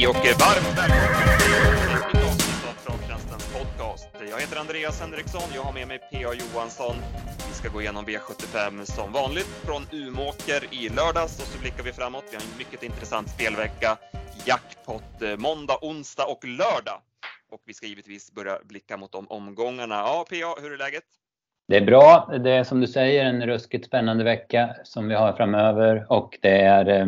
Hej och varmt välkomna Travtjänstens podcast. Jag heter Andreas Henriksson, jag har med mig P.A. Johansson. Vi ska gå igenom V75 som vanligt från Umåker i lördags och så blickar vi framåt. Vi har en mycket intressant spelvecka. Jackpot eh, måndag, onsdag och lördag. Och vi ska givetvis börja blicka mot de omgångarna. Ja, P.A. hur är läget? Det är bra. Det är som du säger en ruskigt spännande vecka som vi har framöver och det är eh,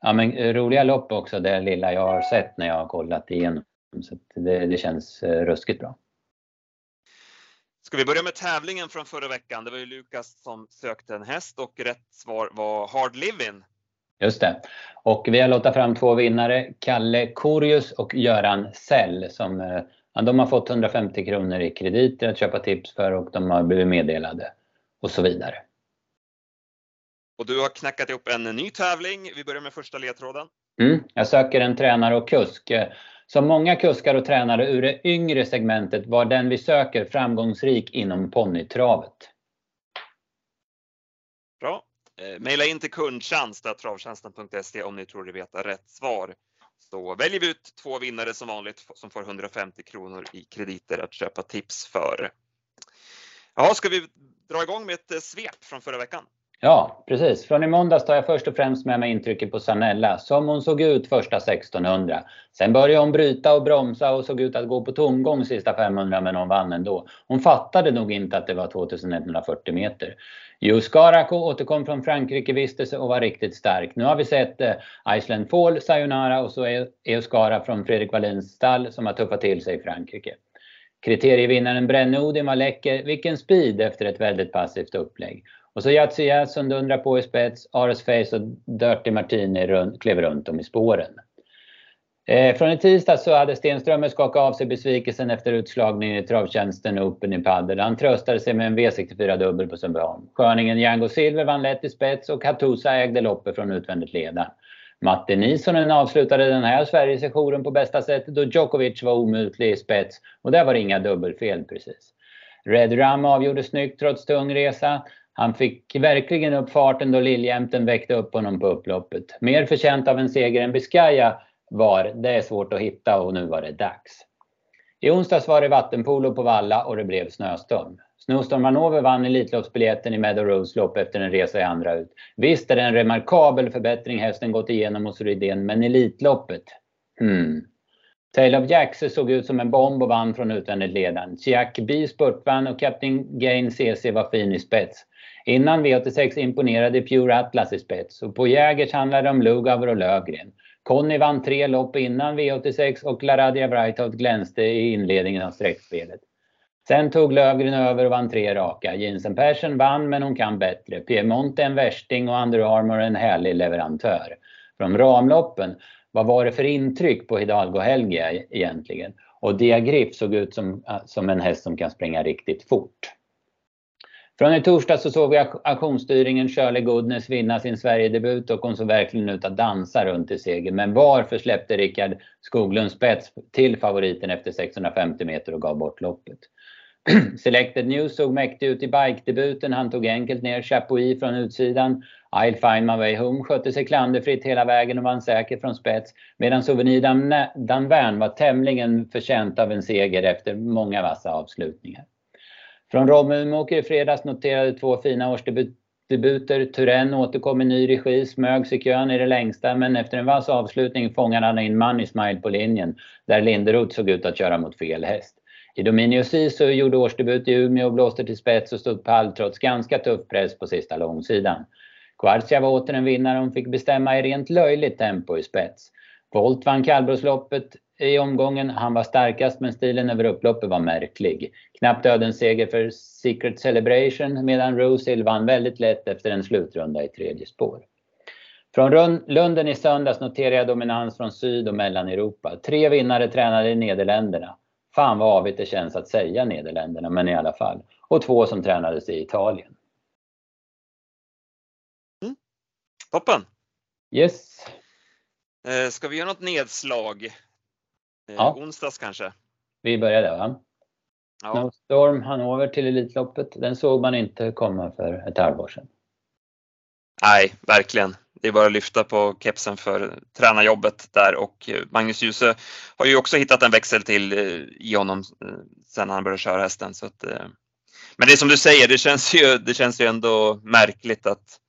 ja, men roliga lopp också det lilla jag har sett när jag har kollat igenom. Så det, det känns eh, ruskigt bra. Ska vi börja med tävlingen från förra veckan? Det var ju Lukas som sökte en häst och rätt svar var Hard Living. Just det. Och vi har låtit fram två vinnare, Kalle Korius och Göran Sell som eh, ja, de har fått 150 kronor i krediter att köpa tips för och de har blivit meddelade och så vidare. Och du har knackat ihop en ny tävling. Vi börjar med första ledtråden. Mm, jag söker en tränare och kusk. Som många kuskar och tränare ur det yngre segmentet var den vi söker framgångsrik inom ponnytravet. Bra. Eh, maila in till kundtjänst travtjänsten.se om ni tror ni vet rätt svar. Så väljer vi ut två vinnare som vanligt som får 150 kronor i krediter att köpa tips för. Ja, ska vi dra igång med ett eh, svep från förra veckan? Ja, precis. Från i måndags tar jag först och främst med mig intrycket på Sanella, som hon såg ut första 1600. Sen började hon bryta och bromsa och såg ut att gå på tomgång sista 500 men hon vann ändå. Hon fattade nog inte att det var 2140 meter. Jo återkom från Frankrike-vistelse och var riktigt stark. Nu har vi sett eh, Iceland Fall, Sayonara och så Euskara från Fredrik Wallins stall som har tuffat till sig i Frankrike. Kriterievinnaren Brenne Odin var läcker. Vilken speed efter ett väldigt passivt upplägg. Och så Yatzy som dundrar på i spets, Ares Face och Dirty Martini rund, klev runt om i spåren. Eh, från i tisdag så hade Stenströmer skakat av sig besvikelsen efter utslagningen i travtjänsten och Open i padel. Han tröstade sig med en V64 dubbel på Sundbyholm. Sköningen Django Silver vann lätt i spets och Hatusa ägde loppet från utvändigt leda. Matti Nisonen avslutade den här Sverigesessionen på bästa sätt då Djokovic var omutlig i spets och där var det inga dubbelfel precis. Red Rum avgjorde snyggt trots tung resa. Han fick verkligen upp farten då Liljämten väckte upp honom på upploppet. Mer förtjänt av en seger än Biscaya var, det är svårt att hitta och nu var det dags. I onsdags var det vattenpolo på Valla och det blev snöstorm. Snowstorm Hanover vann Elitloppsbiljetten i Meadow Rose lopp efter en resa i andra ut. Visst är det en remarkabel förbättring hästen gått igenom hos Rydén, men Elitloppet? Hmm. Tale of Jacks såg ut som en bomb och vann från utvändigt ledaren. Chiak B spurtvann och Captain Gain CC var fin i spets. Innan V86 imponerade Pure Atlas i spets och på Jägers handlade det om Lugauer och Lövgren. Conny vann tre lopp innan V86 och LaRadia Breitholt glänste i inledningen av sträckspelet. Sen tog Lövgren över och vann tre raka. Jensen Persson vann men hon kan bättre. Piemonte en värsting och Under Armour en härlig leverantör. Från ramloppen, vad var det för intryck på Hidalgo Helgia egentligen? Och Diagriff såg ut som, äh, som en häst som kan springa riktigt fort. Från i torsdag så såg vi auktionsstyrningen Shirley Goodness vinna sin Sverigedebut och hon såg verkligen ut att dansa runt i seger. Men varför släppte Rickard Skoglund spets till favoriten efter 650 meter och gav bort loppet? Selected News såg mäktig ut i bike-debuten. Han tog enkelt ner Chapuis från utsidan. I'll find my way home skötte sig klanderfritt hela vägen och vann säkert från spets. Medan Souvenir Danvern var tämligen förtjänt av en seger efter många vassa avslutningar. Från Romumåker i fredags noterade två fina årsdebuter. Turen återkom i ny regi, smög sig kön i det längsta men efter en vass avslutning fångade han in Money Smile på linjen där Linderoth såg ut att köra mot fel häst. I Dominio Sisu gjorde årsdebut i Umeå och blåste till spets och stod pall trots ganska tuff press på sista långsidan. Quartzia var åter en vinnare. Hon fick bestämma i rent löjligt tempo i spets. Volt vann kallbrosloppet i omgången. Han var starkast men stilen över upploppet var märklig. Knappt dödens seger för Secret Celebration medan Rosehill vann väldigt lätt efter en slutrunda i tredje spår. Från Lunden i söndags noterar jag dominans från Syd och Mellaneuropa. Tre vinnare tränade i Nederländerna. Fan vad avigt det känns att säga Nederländerna, men i alla fall. Och två som tränades i Italien. Toppen! Yes. Eh, ska vi göra något nedslag? Eh, ja. Onsdags kanske? Vi börjar där va? Ja. Snowstorm Hannover till Elitloppet. Den såg man inte komma för ett halvår sedan. Nej, verkligen. det är bara att lyfta på kepsen för tränarjobbet där och Magnus Djuse har ju också hittat en växel till i honom sen han började köra hästen. Så att, men det är som du säger, det känns ju, det känns ju ändå märkligt att,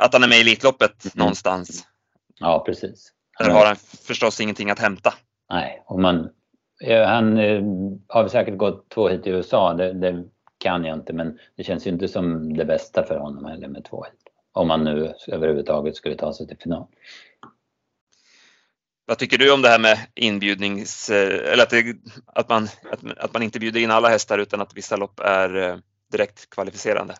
att han är med i Elitloppet mm. någonstans. Ja, precis. Där har han förstås ingenting att hämta. Nej, och man, han har säkert gått två hit i USA, det, det kan jag inte, men det känns ju inte som det bästa för honom heller med två hit. Om man nu överhuvudtaget skulle ta sig till final. Vad tycker du om det här med inbjudnings, eller att, det, att, man, att, att, man inte bjuder in alla hästar utan att vissa lopp är eh, direkt kvalificerande?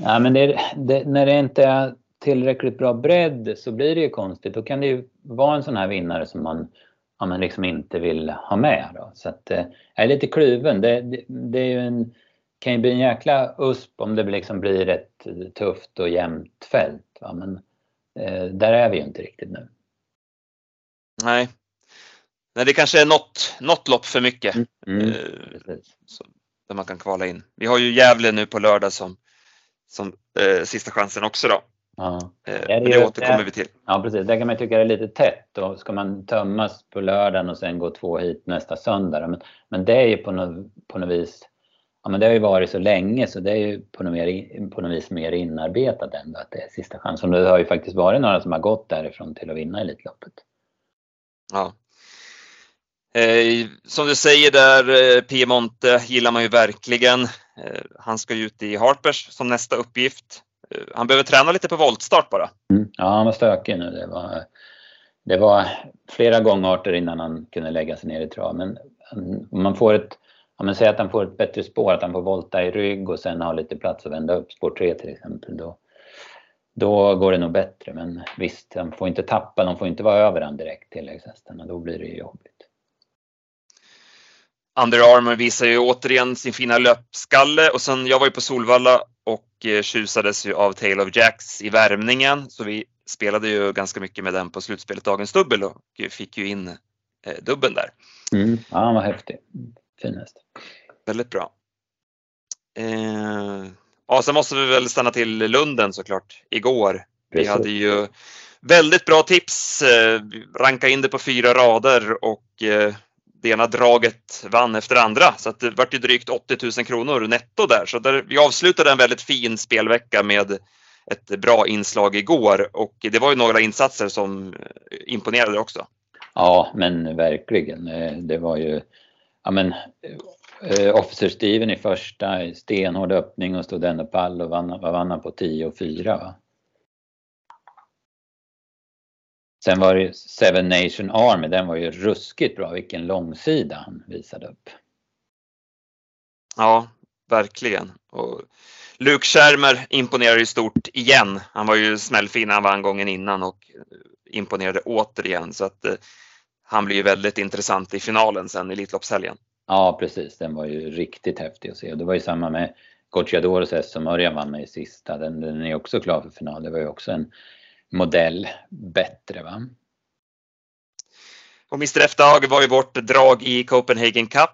Ja, men det, det, när det inte är tillräckligt bra bredd så blir det ju konstigt. Då kan det ju vara en sån här vinnare som man, ja, man liksom inte vill ha med. Då. Så att, eh, jag är lite kluven. Det, det, det är ju en kan ju bli en jäkla USP om det liksom blir ett tufft och jämnt fält. Va? Men eh, där är vi ju inte riktigt nu. Nej. Nej, det kanske är något, något lopp för mycket. Mm. Mm. Eh, så, där man kan kvala in. Vi har ju Gävle nu på lördag som, som eh, sista chansen också då. Ja. Eh, det, det återkommer vi till. Ja precis, det kan man tycka är lite tätt. Då ska man tömmas på lördagen och sen gå två hit nästa söndag. Men, men det är ju på något, på något vis ja, men det har ju varit så länge så det är ju på något, mer, på något vis mer inarbetat ändå att det är sista chansen. Det har ju faktiskt varit några som har gått därifrån till att vinna Elitloppet. Ja. Eh, som du säger där, eh, Piemonte gillar man ju verkligen. Eh, han ska ju ut i Harpers som nästa uppgift. Eh, han behöver träna lite på voltstart bara. Mm. Ja, han var stökig nu. Det var, det var flera gångarter innan han kunde lägga sig ner i trav. Men mm, om man får ett om man säger att han får ett bättre spår, att han får volta i rygg och sen har lite plats att vända upp, spår 3 till exempel, då, då går det nog bättre. Men visst, han får inte tappa, de får inte vara över han direkt, tilläggshästarna, då blir det jobbigt. Under Armour visar ju återigen sin fina löpskalle och sen, jag var ju på Solvalla och eh, tjusades ju av Tale of Jacks i värmningen, så vi spelade ju ganska mycket med den på slutspelet Dagens Dubbel och fick ju in eh, dubben där. Mm, ja, han var häftig. Fin häst. Väldigt bra. Eh, ja, sen måste vi väl stanna till Lunden såklart igår. Precis. Vi hade ju väldigt bra tips. Eh, ranka in det på fyra rader och eh, det ena draget vann efter andra så att det vart ju drygt 80 000 kronor netto där. Så där, vi avslutade en väldigt fin spelvecka med ett bra inslag igår och det var ju några insatser som imponerade också. Ja, men verkligen. Eh, det var ju ja men, eh, Officer Steven i första, stenhård öppning och stod ändå pall och vann, vad vann han på 10 och 4 va? Sen var det Seven Nation Army, den var ju ruskigt bra, vilken långsida han visade upp. Ja, verkligen. Och Luke Schermer imponerar ju stort igen. Han var ju smällfin han vann gången innan och imponerade återigen så att eh, han blir ju väldigt intressant i finalen sen, Elitloppshelgen. Ja, precis. Den var ju riktigt häftig att se. Och det var ju samma med Gocciadores häst som Örjan vann med i sista. Den, den är också klar för final. Det var ju också en modell bättre. Va? Och Mr F-Dag var ju vårt drag i Copenhagen Cup.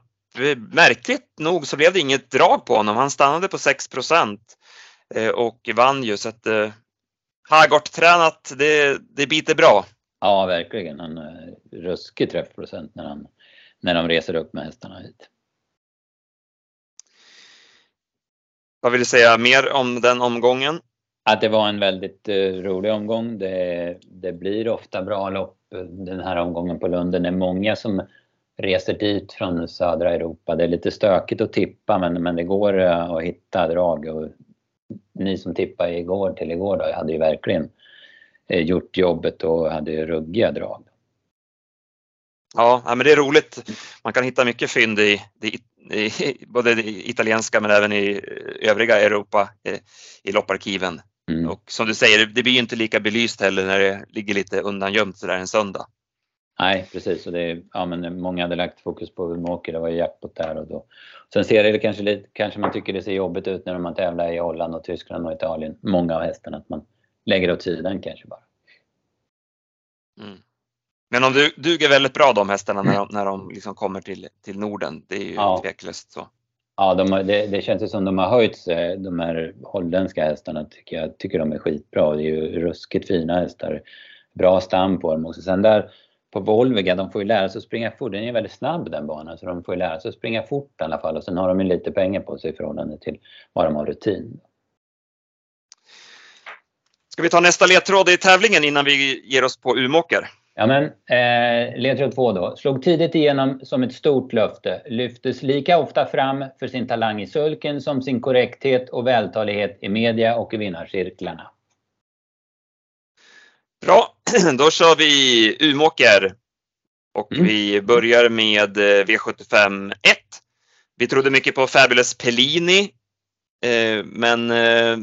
Märkligt nog så blev det inget drag på honom. Han stannade på 6 eh, och vann ju så att eh, Hagort-tränat, det, det biter bra. Ja, verkligen. Han är ruskig träffprocent när, han, när de reser upp med hästarna hit. Vad vill du säga mer om den omgången? Att det var en väldigt uh, rolig omgång. Det, det, blir ofta bra lopp den här omgången på Lunden. Det är många som reser dit från södra Europa. Det är lite stökigt att tippa men, men det går uh, att hitta drag. Och ni som tippade igår till igår då, hade ju verkligen eh, gjort jobbet och hade ruggiga drag. Ja, men det är roligt. Man kan hitta mycket fynd i, i, i både det italienska men även i övriga Europa i, i lopparkiven. Mm. Och som du säger, det blir ju inte lika belyst heller när det ligger lite undangömt sådär en söndag. Nej, precis. Och det är, ja, men många hade lagt fokus på Umeåker, det var ju jackpot där och då. Sen ser det kanske lite, kanske man tycker det ser jobbigt ut när man tävlar i Holland och Tyskland och Italien, många av hästarna, att man lägger åt sidan kanske bara. Mm. Men de duger väldigt bra de hästarna när de, när de liksom kommer till, till Norden. Det är ju ja. tveklöst så. Ja, de har, det, det känns som de har höjt sig, de här holländska hästarna tycker jag. tycker de är skitbra. Det är ju ruskigt fina hästar. Bra stam på dem också. Sen där på Volviga, de får ju lära sig att springa fort. Den är väldigt snabb den banan, så de får ju lära sig att springa fort i alla fall. Och sen har de ju lite pengar på sig i förhållande till vad de har rutin. Ska vi ta nästa ledtråd i tävlingen innan vi ger oss på Umåker? Ja men, eh, ledtråd två då. Slog tidigt igenom som ett stort löfte. Lyftes lika ofta fram för sin talang i sulken som sin korrekthet och vältalighet i media och i vinnarcirklarna. Bra, då kör vi Umåker. Och Mm. vi börjar med eh, V75 1. Vi trodde mycket på Fabulous Pellini. eh, Men eh,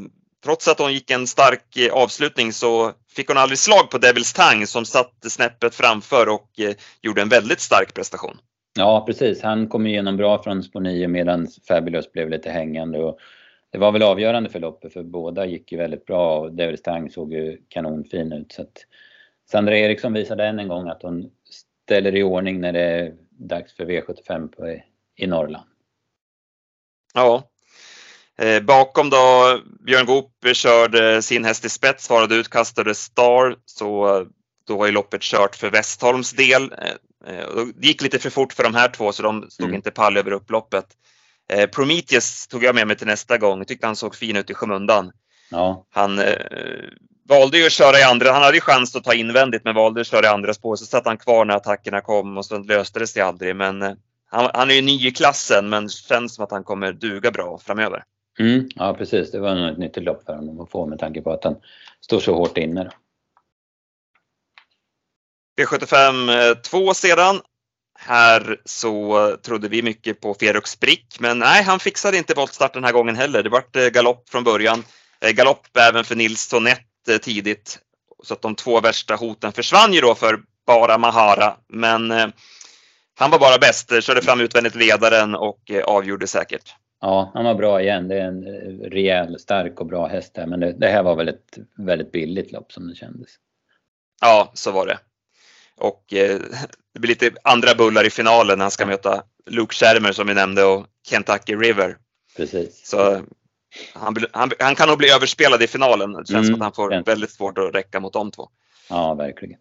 trots att hon gick en stark eh, avslutning så fick hon aldrig slag på Devils Tang som satt snäppet framför och eh, gjorde en väldigt stark prestation. Ja precis, han kom igenom bra från spår 9 medan Fabulous blev lite hängande. Och det var väl avgörande för loppet för båda gick ju väldigt bra och Devils Tang såg ju kanonfin ut. Så Sandra Eriksson visade än en gång att hon ställer i ordning när det är dags för V75 på, i Norrland. Ja. Eh, bakom då, Björn Goop körde sin häst i spets, svarade ut, kastade Star, så eh, då var ju loppet kört för Westholms del. Eh, eh, det gick lite för fort för de här två så de stod Mm. inte pall över upploppet. Eh, Prometheus tog jag med mig till nästa gång, jag tyckte han såg fin ut i skymundan. Ja, Han eh, valde ju att köra i andra, han hade ju chans att ta invändigt men valde att köra i andra spår så satt han kvar när attackerna kom och så löste det sig aldrig. Men han, han är ju ny i klassen men känns som att han kommer duga bra framöver mm, ja precis. Det var nog ett nyttigt lopp för honom att få med tanke på att han står så hårt inne. Då. V75 2 eh, sedan. Här så trodde vi mycket på Ferux Brick, men nej, han fixade inte voltstart den här gången heller. Det vart eh, galopp från början. Eh, galopp även för Nils Sonett tidigt. Så att de två värsta hoten försvann ju då för bara Mahara. Men eh, han var bara bäst, körde fram utvändigt ledaren och eh, avgjorde säkert. Ja, han var bra igen. Det är en eh, rejäl, stark och bra häst där. Men det, det här var väl ett väldigt billigt lopp som det kändes. Ja, så var det. Och eh, det blir lite andra bullar i finalen när han ska möta Luke Schermer som vi nämnde och Kentucky River. Precis. Så han, han, han kan nog bli överspelad i finalen. Det känns Mm, som att han får väldigt svårt att räcka mot de två. Ja, verkligen.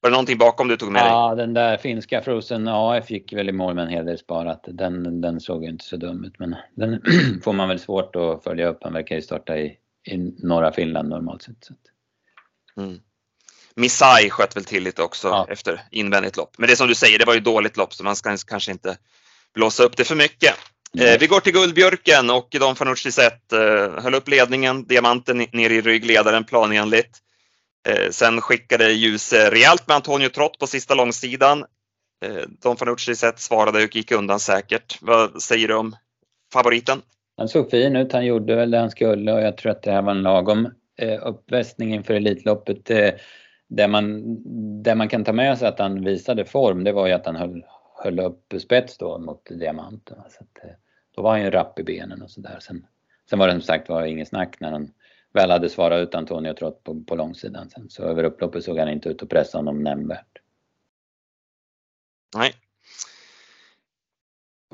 Var det någonting bakom du tog med dig? Ja, den där finska Frozen AF gick väl i mål med en hel del sparat. Den, den såg ju inte så dum ut men den får man väl svårt att följa upp. Han verkar ju starta i, i norra Finland normalt sett. Mm. Misai sköt väl till lite också Ja. efter invändigt lopp. Men det är som du säger, det var ju dåligt lopp så man ska kanske inte blåsa upp det för mycket. Eh, vi går till Guldbjörken och Don Fanucci sett eh, höll upp ledningen, diamanten ner i ryggledaren planenligt. Eh, sen skickade Ljus eh, rejält med Antonio Trott på sista långsidan. Eh, Don Fanucci sett svarade och gick undan säkert. Vad säger du om favoriten? Han såg fin ut. Han gjorde väl det han skulle och jag tror att det här var en lagom eh, uppvästning inför Elitloppet. Eh, det, man, det man kan ta med sig att han visade form det var ju att han höll, höll upp spets då mot diamanten. Så att, eh, då var han ju rapp i benen och sådär. Sen, sen var det som sagt var inget snack när han väl hade svarat ut Antonio Trott på, på långsidan sen. Så över upploppet såg han inte ut att pressa honom nämnvärt. Nej.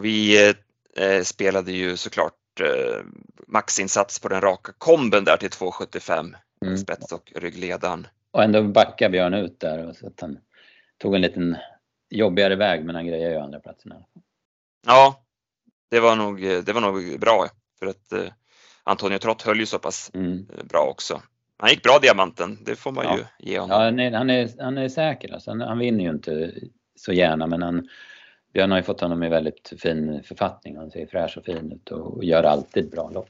Vi eh, spelade ju såklart eh, maxinsats på den raka komben där till 2,75 Mm. spets och ryggledaren. Och ändå backade Björn ut där och så att han tog en liten jobbigare väg men han grejade ju andra platsen. Ja, det var nog, det var nog bra för att eh, Antonio Trott höll ju så pass Mm. eh, bra också. Han gick bra diamanten, det får man Ja. ju ge honom. Ja, han är, han är, han är säker. Alltså. Han, han vinner ju inte så gärna men han, Björn har ju fått honom i väldigt fin författning. Han ser fräsch och fin ut och, gör alltid bra lopp.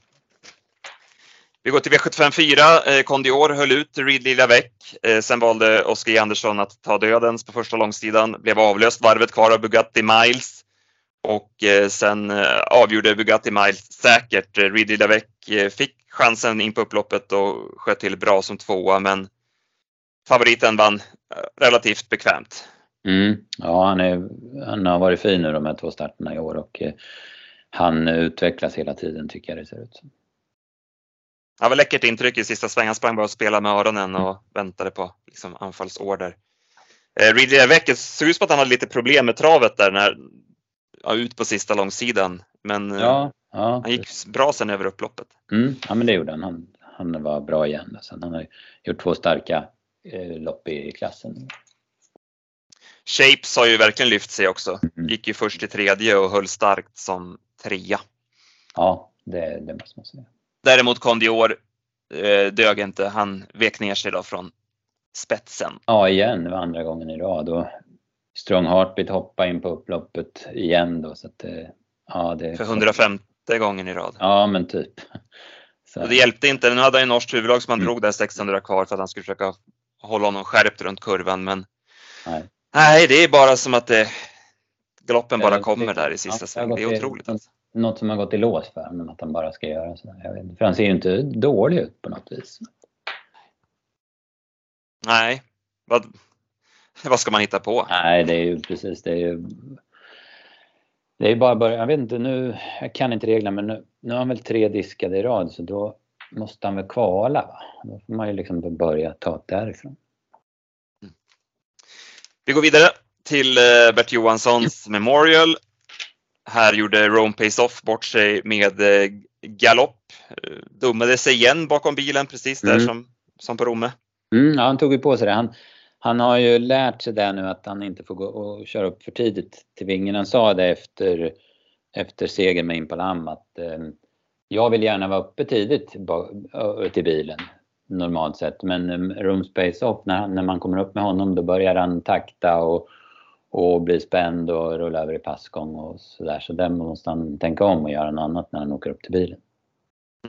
Vi går till V75 4. Eh, Kondior höll ut Ridley Lavec. Eh, sen valde Oskar. Andersson att ta dödens på första långsidan. Blev avlöst varvet kvar av Bugatti Miles. Och eh, sen eh, avgjorde Bugatti Miles säkert. Eh, Ridley Lavec eh, fick chansen in på upploppet och sköt till bra som tvåa men favoriten vann relativt bekvämt. Mm. Ja, han, är, han har varit fin nu de här två starterna i år och han utvecklas hela tiden tycker jag det ser ut som. Det var läckert intryck i sista svängen. Han sprang bara och spelade med öronen och väntade på liksom, anfallsorder. Eh, Ridley Lavec det såg ut som att han hade lite problem med travet där när ja, ut på sista långsidan. Men eh, Ja, ja. han gick bra sen över upploppet. Mm, ja men det gjorde han. Han, han var bra igen. Sen han har gjort två starka eh, lopp i klassen. Shapes har ju verkligen lyft sig också. Mm. Gick ju först i tredje och höll starkt som trea. Ja, det, det måste man säga. Däremot Kondior eh, dög inte. Han vek ner sig då från spetsen. Ja, igen. Det var andra gången i rad. Och Strong Heartbeat hoppade in på upploppet igen då. Så att, eh, ja, det, För 105 gången i rad. Ja, men typ. Så, Och det hjälpte inte. Nu hade han ju norskt huvudlag som han Mm. drog där 600 kvar för att han skulle försöka hålla honom skärpt runt kurvan. Men nej. nej, det är bara som att det, galoppen bara Ja, kommer där i ja, sista har svängen. Det är i- otroligt. Alltså. Något som har gått i lås för honom, att han bara ska göra så. Jag vet, inte. för han ser ju inte dålig ut på något vis. Nej, vad, vad ska man hitta på? Nej, det är ju precis, det är ju... Det är bara börja, jag vet inte nu, jag kan inte reglerna men nu, nu har han väl tre diskade i rad så då måste han väl kvala va? Då får man ju liksom börja ta det därifrån. Vi går vidare till eh, Bert Johanssons Memorial. Här gjorde Rome Pace Off bort sig med eh, galopp. Eh, Dummade sig igen bakom bilen precis där Mm. som, som på Romme. Mm, ja, han tog ju på sig det. Han, han har ju lärt sig det nu att han inte får gå och köra upp för tidigt till vingen. Han sa det efter, efter segern med Impalam att eh, jag vill gärna vara uppe tidigt till bilen normalt sett. Men eh, room space off, när, när man kommer upp med honom då börjar han takta och, och bli spänd och rulla över i passgång och sådär. Så där måste han tänka om och göra något annat när han åker upp till bilen.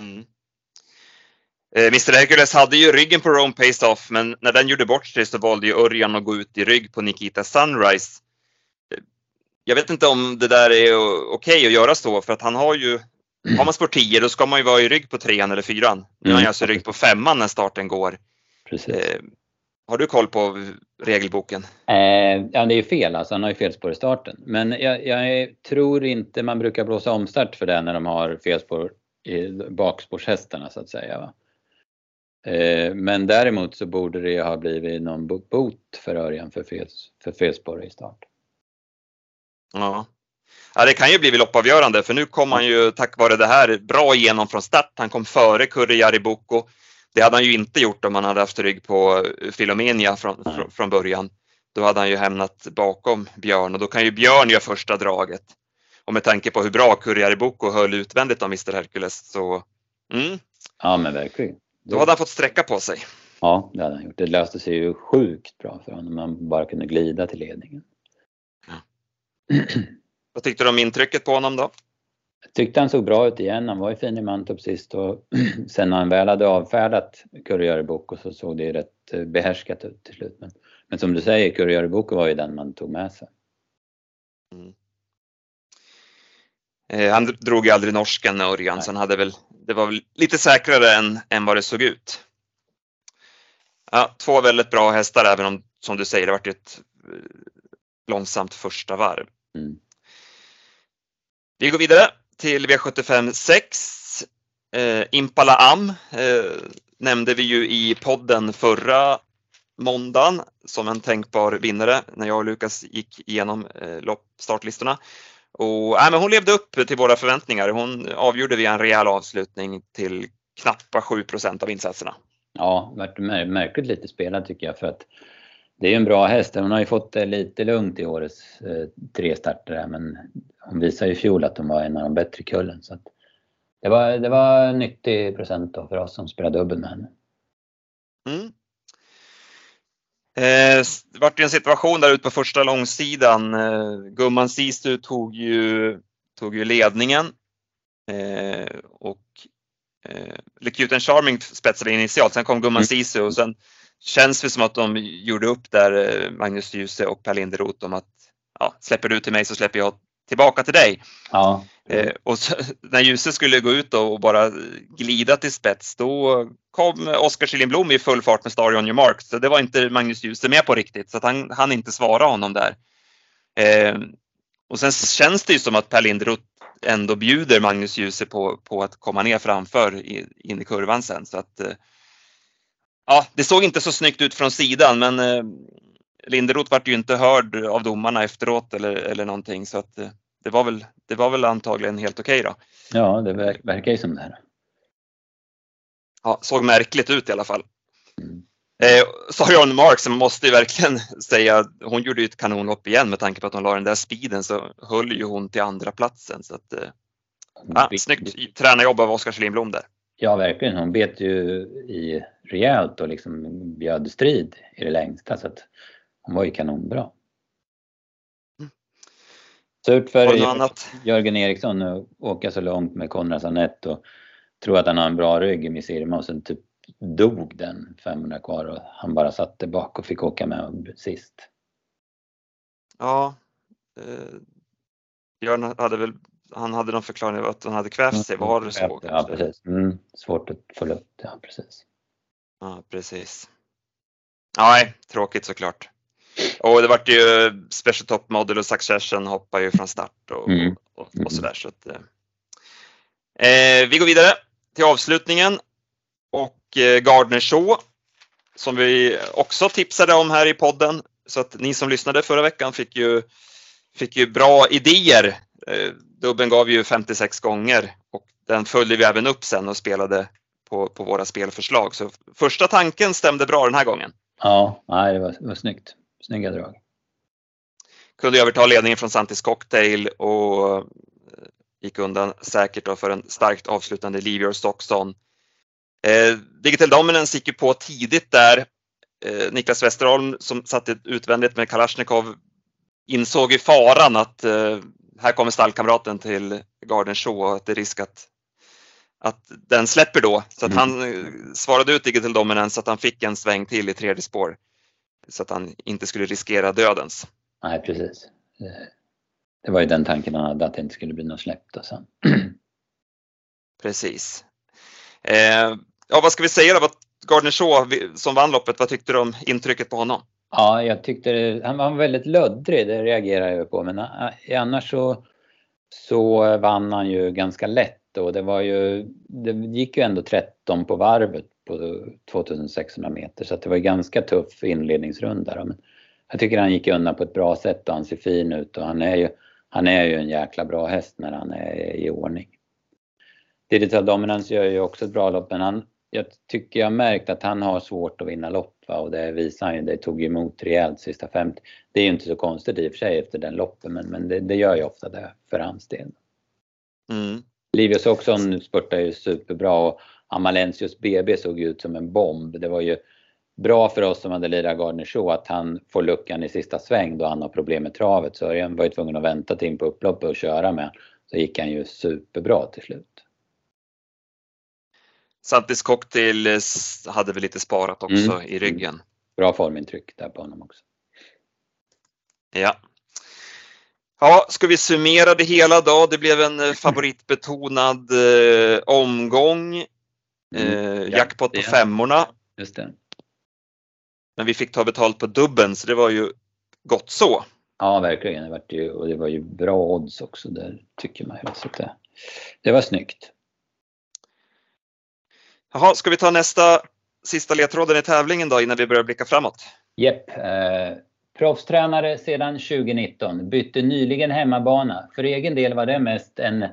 Mm. Eh, Mr Hercules hade ju ryggen på Rome Pace Off men när den gjorde bort sig så valde ju Örjan att gå ut i rygg på Nikita Sunrise. Jag vet inte om det där är okej att göra så för att han har ju har man spår 10 då ska man ju vara i rygg på trean eller fyran. Nu är han ju Mm. alltså i rygg på femman när starten går. Precis. Eh, har du koll på regelboken? Eh, ja, det är ju fel alltså. Han har ju felspår i starten. Men jag, jag tror inte man brukar blåsa omstart för det när de har felspår i bakspårshästarna så att säga. Va? Eh, men däremot så borde det ha blivit någon bo- bot för Örjan för, felspår i start. Ja. ja, det kan ju bli loppavgörande för nu kom han ju tack vare det här bra igenom från start. Han kom före Kurre Jariboko. Det hade han ju inte gjort om han hade haft rygg på Filomenia från, Nej. från, början. Då hade han ju hamnat bakom Björn och då kan ju Björn göra första draget. Och med tanke på hur bra Kurre Jariboko höll utvändigt av Mr Hercules så mm, Ja men verkligen. Då hade han fått sträcka på sig. Ja, det hade han gjort. Det löste sig ju sjukt bra för honom. Man bara kunde glida till ledningen. Vad tyckte du om intrycket på honom då? Jag tyckte han såg bra ut igen. Han var ju fin i Mantorp sist och sen när han väl hade avfärdat Kurre Boko så såg det ju rätt eh, behärskat ut till slut. Men, men som du säger, Kurre Boko var ju den man tog med sig. Eh, han drog ju aldrig norskan Örjan, så han hade väl, det var lite säkrare än, än vad det såg ut. Ja, två väldigt bra hästar även om, som du säger, det varit ett eh, långsamt första varv. Mm. Vi går vidare till V75 6. Eh, Impala Am eh, nämnde vi ju i podden förra måndagen som en tänkbar vinnare när jag och Lukas gick igenom eh, startlistorna. Och, äh, men hon levde upp till våra förväntningar. Hon avgjorde via en rejäl avslutning till knappa 7% av insatserna. Ja, vart mär- märkligt lite spelad tycker jag för att det är en bra häst. Hon har ju fått det lite lugnt i årets eh, tre starter här, men hon visade ju i fjol att hon var en av de bättre i kullen. Så det, var, det var en nyttig procent då för oss som spelar dubbel med henne. Mm. Eh, det vart ju en situation där ute på första långsidan. Eh, Gumman Sisu tog ju, tog ju ledningen. Eh, och eh, Lecuten Charming spetsade initialt, sen kom Gumman Mm. Sisu och sen känns det som att de gjorde upp där, eh, Magnus Djuse och Per Linderoth om att ja, släpper du till mig så släpper jag tillbaka till dig. Ja, Eh, och så, när Djuse skulle gå ut och bara glida till spets då kom Oskar Kjellin i full fart med Star on your mark. Så det var inte Magnus Djuse med på riktigt så han han inte svara honom där. Eh, och sen känns det ju som att Per Linderoth ändå bjuder Magnus Djuse på, på att komma ner framför i, in i kurvan sen. Så att, eh, ja, det såg inte så snyggt ut från sidan men eh, Linderoth vart ju inte hörd av domarna efteråt eller, eller någonting så att eh, det var väl, det var väl antagligen helt okej okay då. Ja, det verk, verkar ju som det. Här. Ja, såg märkligt ut i alla fall. Mm. Eh, Sarion Marks, man måste ju verkligen säga, hon gjorde ju ett kanonlopp igen med tanke på att hon la den där speeden så höll ju hon till andra platsen. Så att, eh, ja, snyggt tränarjobb av Oskar Lindblom där. Ja, verkligen. Hon bet ju i rejält och liksom bjöd strid i det längsta. Så att hon var ju kanonbra. Mm. Surt för Jörgen Eriksson att åka så långt med Konrad Sanett och tro att han har en bra rygg i Miss Irma och sen typ dog den 500 kvar och han bara satt där bak och fick åka med sist. Ja. Eh, Björn hade väl, han hade någon förklaring att han hade kvävt sig, var det så? Ja precis, mm, svårt att få luft, ja precis. Ja precis. Nej, tråkigt såklart. Och det vart ju Special Top Model och Succession hoppar ju från start och, mm. och, och sådär. Så att, eh, eh vi går vidare till avslutningen och eh, Gardner Shaw som vi också tipsade om här i podden. Så att ni som lyssnade förra veckan fick ju, fick ju bra idéer. Eh, dubben gav ju 56 gånger och den följde vi även upp sen och spelade på, på våra spelförslag. Så första tanken stämde bra den här gången. Ja, nej, det var, det var snyggt. Snygga drag. Kunde överta ledningen från Santis Cocktail och eh, gick undan säkert för en starkt avslutande Livior Stockson. Eh, Digital Dominance gick ju på tidigt där. Eh, Niklas Westerholm som satt utvändigt med Kalashnikov insåg ju faran att eh, här kommer stallkamraten till Garden Show och att det är risk att, att den släpper då. Så att mm. han eh, svarade ut Digital Dominance så att han fick en sväng till i tredje spår. Så att han inte skulle riskera dödens. Nej precis. Det var ju den tanken han hade att det inte skulle bli något släpp då sen. Precis. Eh, ja, vad ska vi säga då? Gardner Shaw som vann loppet, vad tyckte du om intrycket på honom? Ja, jag tyckte han var väldigt löddrig, det reagerar jag på. Men eh, annars så, så vann han ju ganska lätt och det var ju, det gick ju ändå 13 på varvet på 2600 meter så det var ju ganska tuff inledningsrunda. Men jag tycker han gick undan på ett bra sätt och han ser fin ut och han är ju, han är ju en jäkla bra häst när han är i ordning. Digital Dominance gör ju också ett bra lopp men han, jag tycker jag märkt att han har svårt att vinna lopp va? och det visar han ju. Det tog emot rejält sista 50. Det är ju inte så konstigt i och för sig efter den loppen men, men det, det gör ju ofta det för hans del. Mm. Livius Oxon spurtar ju superbra och Amalensius BB såg ut som en bomb. Det var ju bra för oss som hade lirat Gardner Show att han får luckan i sista sväng då han har problem med travet. Så Örjan var ju tvungen att vänta till in på upploppet och köra med. Så gick han ju superbra till slut. Santis Cocktail eh, hade väl lite sparat också mm. i ryggen. Bra formintryck där på honom också. Ja. Ja, ska vi summera det hela då? Det blev en eh, favoritbetonad eh, omgång. Mm. Eh, jackpot på femmorna. Just det. Men vi fick ta betalt på dubben så det var ju gott så. Ja, verkligen. Det var ju, och det var ju bra odds också där tycker man. Så det, det var snyggt. Jaha, ska vi ta nästa sista ledtråden i tävlingen då innan vi börjar blicka framåt? Jepp. Eh, proffstränare sedan 2019, bytte nyligen hemmabana. För egen del var det mest en,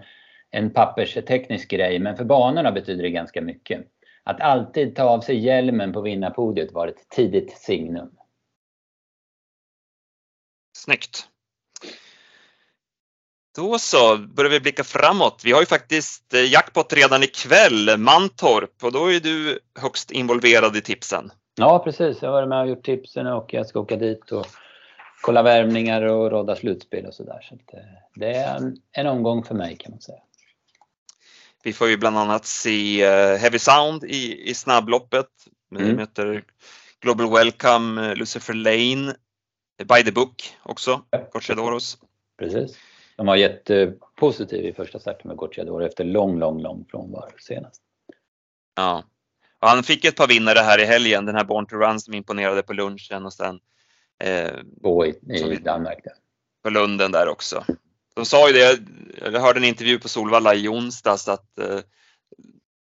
en pappersteknisk grej, men för banorna betyder det ganska mycket. Att alltid ta av sig hjälmen på vinnarpodiet var ett tidigt signum. Snyggt. Då så, börjar vi blicka framåt. Vi har ju faktiskt eh, jackpot redan ikväll, Mantorp, och då är du högst involverad i tipsen. Ja, precis. Jag har varit med och gjort tipsen och jag ska åka dit och kolla värmningar och råda slutspel och sådär. Så, så eh, det är en omgång för mig kan man säga. Vi får ju bland annat se eh, Heavy Sound i, i snabbloppet. Vi mm. möter Global Welcome, Lucifer Lane, By the Book också, Corchedoros. Precis. De var jättepositiva i första starten med Gocciador efter lång, lång, lång frånvaro senast. Ja. Och han fick ett par vinnare här i helgen, den här Born to Run som imponerade på lunchen och sen eh, Två i, i Danmark. Där. På Lunden där också. De sa ju det, jag hörde en intervju på Solvalla i onsdags att eh,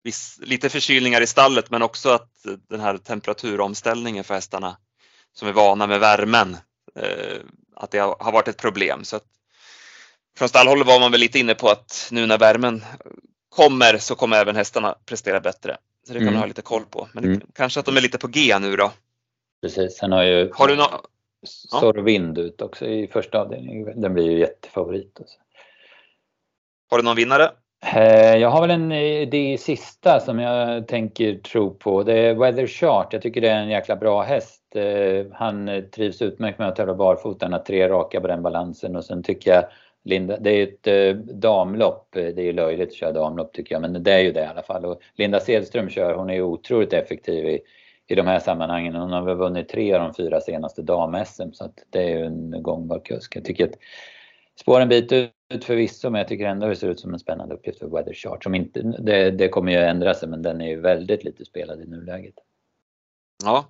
viss, lite förkylningar i stallet men också att den här temperaturomställningen för hästarna som är vana med värmen, eh, att det har varit ett problem. Så att från stallhållet var man väl lite inne på att nu när värmen kommer så kommer även hästarna prestera bättre. Så det kan mm. man ha lite koll på. Men mm. kanske att de är lite på G nu då. Precis, sen har ju har du no Sorvind ut också i första avdelningen. Den blir ju jättefavorit. Alltså. Har du någon vinnare? Eh, jag har väl en idé i sista som jag tänker tro på. Det är Weather Chart. Jag tycker det är en jäkla bra häst. Eh, han trivs utmärkt med att tävla barfota. Han har tre raka på den balansen och sen tycker jag Linda, det är ett eh, damlopp. Det är ju löjligt att köra damlopp tycker jag, men det är ju det i alla fall. Och Linda Sedström kör, hon är ju otroligt effektiv i, i de här sammanhangen. Hon har väl vunnit tre av de fyra senaste dam-SM så att det är ju en gångbar kusk. Jag tycker att spår en bit ut förvisso, men jag tycker ändå det ser ut som en spännande uppgift för Weather Chart. Som inte, det, det kommer ju ändra sig, men den är ju väldigt lite spelad i nuläget. Ja,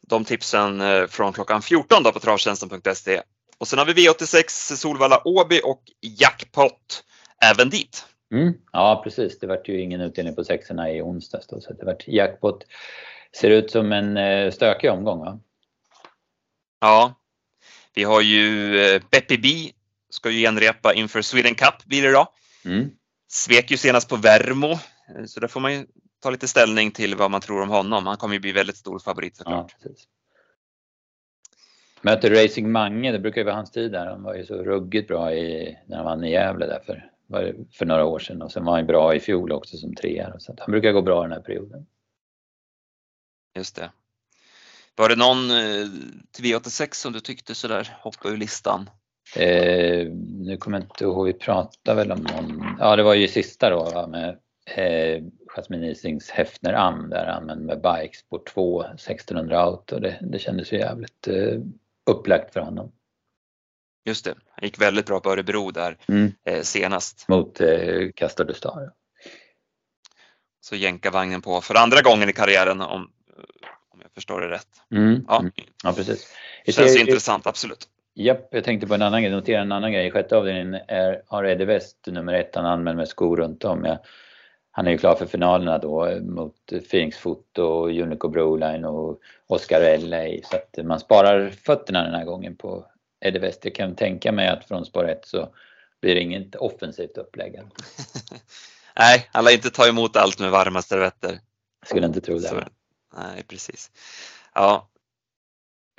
de tipsen eh, från klockan 14 då på travtjänsten.se. Och sen har vi V86 Solvalla Åby och Jackpot även dit. Mm, ja precis, det vart ju ingen utdelning på sexorna i onsdags då, så det vart jackpot. Ser ut som en eh, stökig omgång va? Ja, vi har ju eh, Beppy B ska ju genrepa inför Sweden Cup blir det då. Mm. Svek ju senast på Värmo, så där får man ju ta lite ställning till vad man tror om honom. Han kommer ju bli väldigt stor favorit såklart. Ja, Möter Racing Mange, det brukar ju vara hans tid där. Han var ju så ruggigt bra i, när han vann i Gävle där för, för några år sedan och sen var han bra i fjol också som trea. Så han brukar gå bra den här perioden. Just det. Var det någon eh, till V86 som du tyckte sådär hoppade ur listan? Eh, nu kommer jag inte ihåg, vi pratade väl om någon, ja det var ju sista då med eh, Jasmine Isings Hefner Am där han med bikes på 2 1600 auto. Det, det kändes ju jävligt eh, upplagt för honom. Just det, han gick väldigt bra på Örebro där mm. eh, senast. Mot eh, Castor de Star. Så jänka vagnen på för andra gången i karriären om, om jag förstår det rätt. Mm. Ja. Mm. ja, precis. Det känns det, intressant, absolut. Japp, jag tänkte på en annan grej, notera en annan grej. I sjätte avdelningen är, har Eddie West nummer ett, han anmäld med skor runt om. Jag, han är ju klar för finalerna då mot Phoenix Foto, Unico Broline och Oscar LA. Så att man sparar fötterna den här gången på Eddie West. Jag kan tänka mig att från spår 1 så blir det inget offensivt upplägg. Nej, alla inte ta emot allt med varma servetter. Skulle inte tro det. Så, nej, precis. Ja,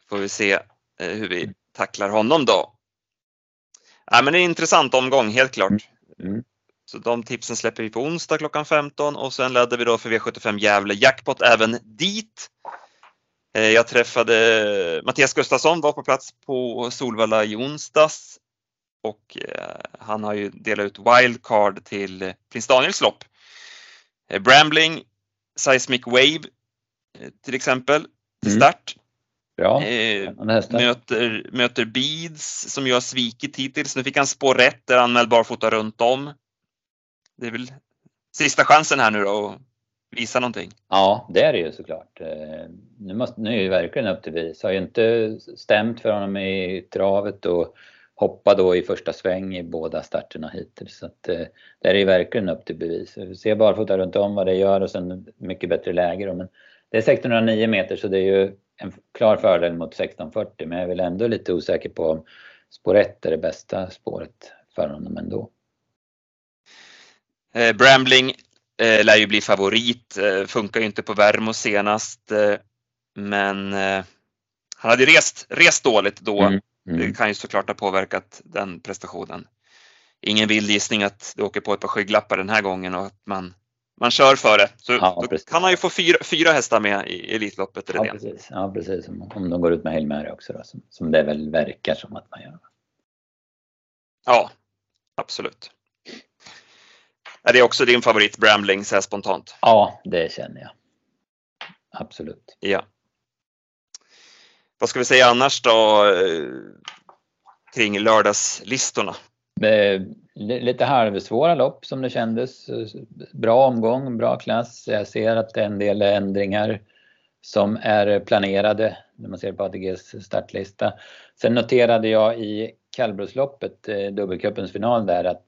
får vi se eh, hur vi tacklar honom då. Ja, men det är en intressant omgång, helt klart. Mm. Så de tipsen släpper vi på onsdag klockan 15 och sen laddar vi då för V75 Gävle Jackpot även dit. Eh, jag träffade Mattias Gustafsson, var på plats på Solvalla i onsdags och eh, han har ju delat ut wildcard till Prins Daniels lopp. Brambling, Seismic Wave till exempel, till mm. start. Ja, möter, möter Beads som ju har svikit hittills. Nu fick han spår rätt där anmäld barfota runt om det är väl sista chansen här nu då att visa någonting. Ja, det är det ju såklart. Eh, nu, måste, nu är det ju verkligen upp till vis. Har ju inte stämt för honom i travet och hoppa då i första sväng i båda starterna hittills. Så att, eh, det är ju verkligen upp till bevis. Vi ser barfota runt om vad det gör och sen mycket bättre läge då. Men det är 1609 meter så det är ju en klar fördel mot 1640 men jag är väl ändå lite osäker på om spår 1 är det bästa spåret för honom ändå. Eh, Brambling eh, lär ju bli favorit, eh, funkar ju inte på Värmo senast. Eh, men eh, han hade rest, rest dåligt då. Mm, mm. Det kan ju såklart ha påverkat den prestationen. Ingen vild gissning att det åker på ett par skygglappar den här gången och att man, man kör för det. Så ja, då kan han ju få fyra, fyra hästar med i Elitloppet. Ja, precis. Ja, precis. Om de går ut med Hail Mary också då, som, som det väl verkar som att man gör. Ja, absolut. Är det också din favorit Brambling så här spontant? Ja, det känner jag. Absolut. Ja. Vad ska vi säga annars då eh, kring lördagslistorna? Eh, lite halvsvåra lopp som det kändes. Bra omgång, bra klass. Jag ser att det är en del ändringar som är planerade när man ser på ATGs startlista. Sen noterade jag i kallblodsloppet, eh, dubbelcupens final där, att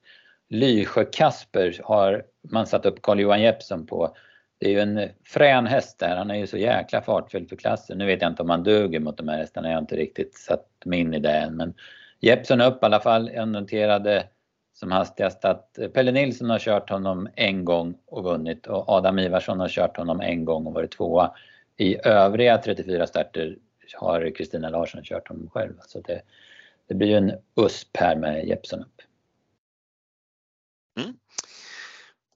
Lysjö-Kasper har man satt upp Carl-Johan Jeppsson på. Det är ju en frän häst där, han är ju så jäkla fartfylld för klassen. Nu vet jag inte om han duger mot de här hästarna, jag har inte riktigt satt mig in i det än. Men Jeppson upp i alla fall. Jag noterade som hastigast att Pelle Nilsson har kört honom en gång och vunnit och Adam Ivarsson har kört honom en gång och varit tvåa. I övriga 34 starter har Kristina Larsson kört honom själv. Så det, det blir ju en USP här med Jeppson upp. Mm.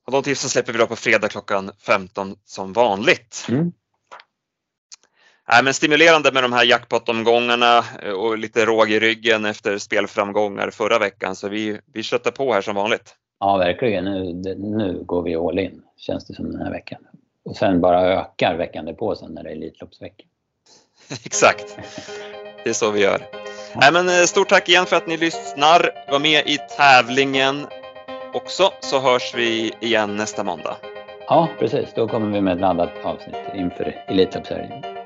Och de tipsen släpper vi då på fredag klockan 15 som vanligt. Mm. Nej, men stimulerande med de här jackpot-omgångarna eh, och lite råg i ryggen efter spelframgångar förra veckan så vi, vi köttar på här som vanligt. Ja, verkligen. Nu, nu går vi all in, känns det som den här veckan. Och sen bara ökar veckan därpå sen när det är Elitloppsvecka. Exakt, det är så vi gör. Nej, men eh, stort tack igen för att ni lyssnar. Var med i tävlingen också så hörs vi igen nästa måndag. Ja, precis. Då kommer vi med ett laddat avsnitt inför Elitloppshelgen.